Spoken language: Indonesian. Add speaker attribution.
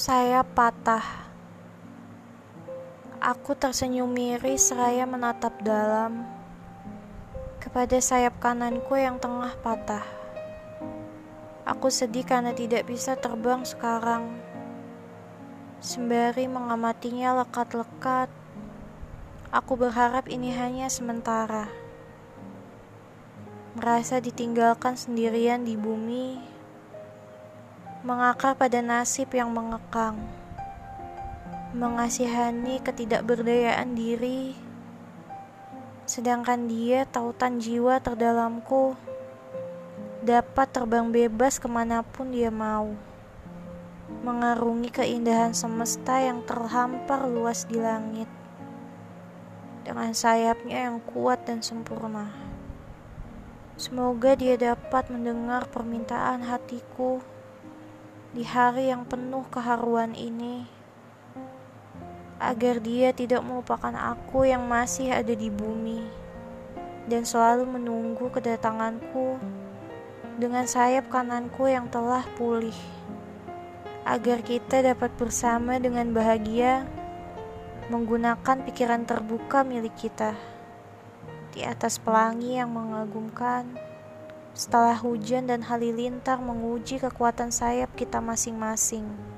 Speaker 1: Saya patah. Aku tersenyum miris seraya menatap dalam kepada sayap kananku yang tengah patah. Aku sedih karena tidak bisa terbang sekarang. Sembari mengamatinya lekat-lekat, aku berharap ini hanya sementara. Merasa ditinggalkan sendirian di bumi mengakar pada nasib yang mengekang, mengasihani ketidakberdayaan diri, sedangkan dia tautan jiwa terdalamku dapat terbang bebas ke mana pun dia mau, mengarungi keindahan semesta yang terhampar luas di langit dengan sayapnya yang kuat dan sempurna. Semoga dia dapat mendengar permintaan hatiku di hari yang penuh keharuan ini, agar dia tidak melupakan aku yang masih ada di bumi dan selalu menunggu kedatanganku dengan sayap kananku yang telah pulih, agar kita dapat bersama dengan bahagia menggunakan pikiran terbuka milik kita di atas pelangi yang mengagumkan setelah hujan dan halilintar menguji kekuatan sayap kita masing-masing.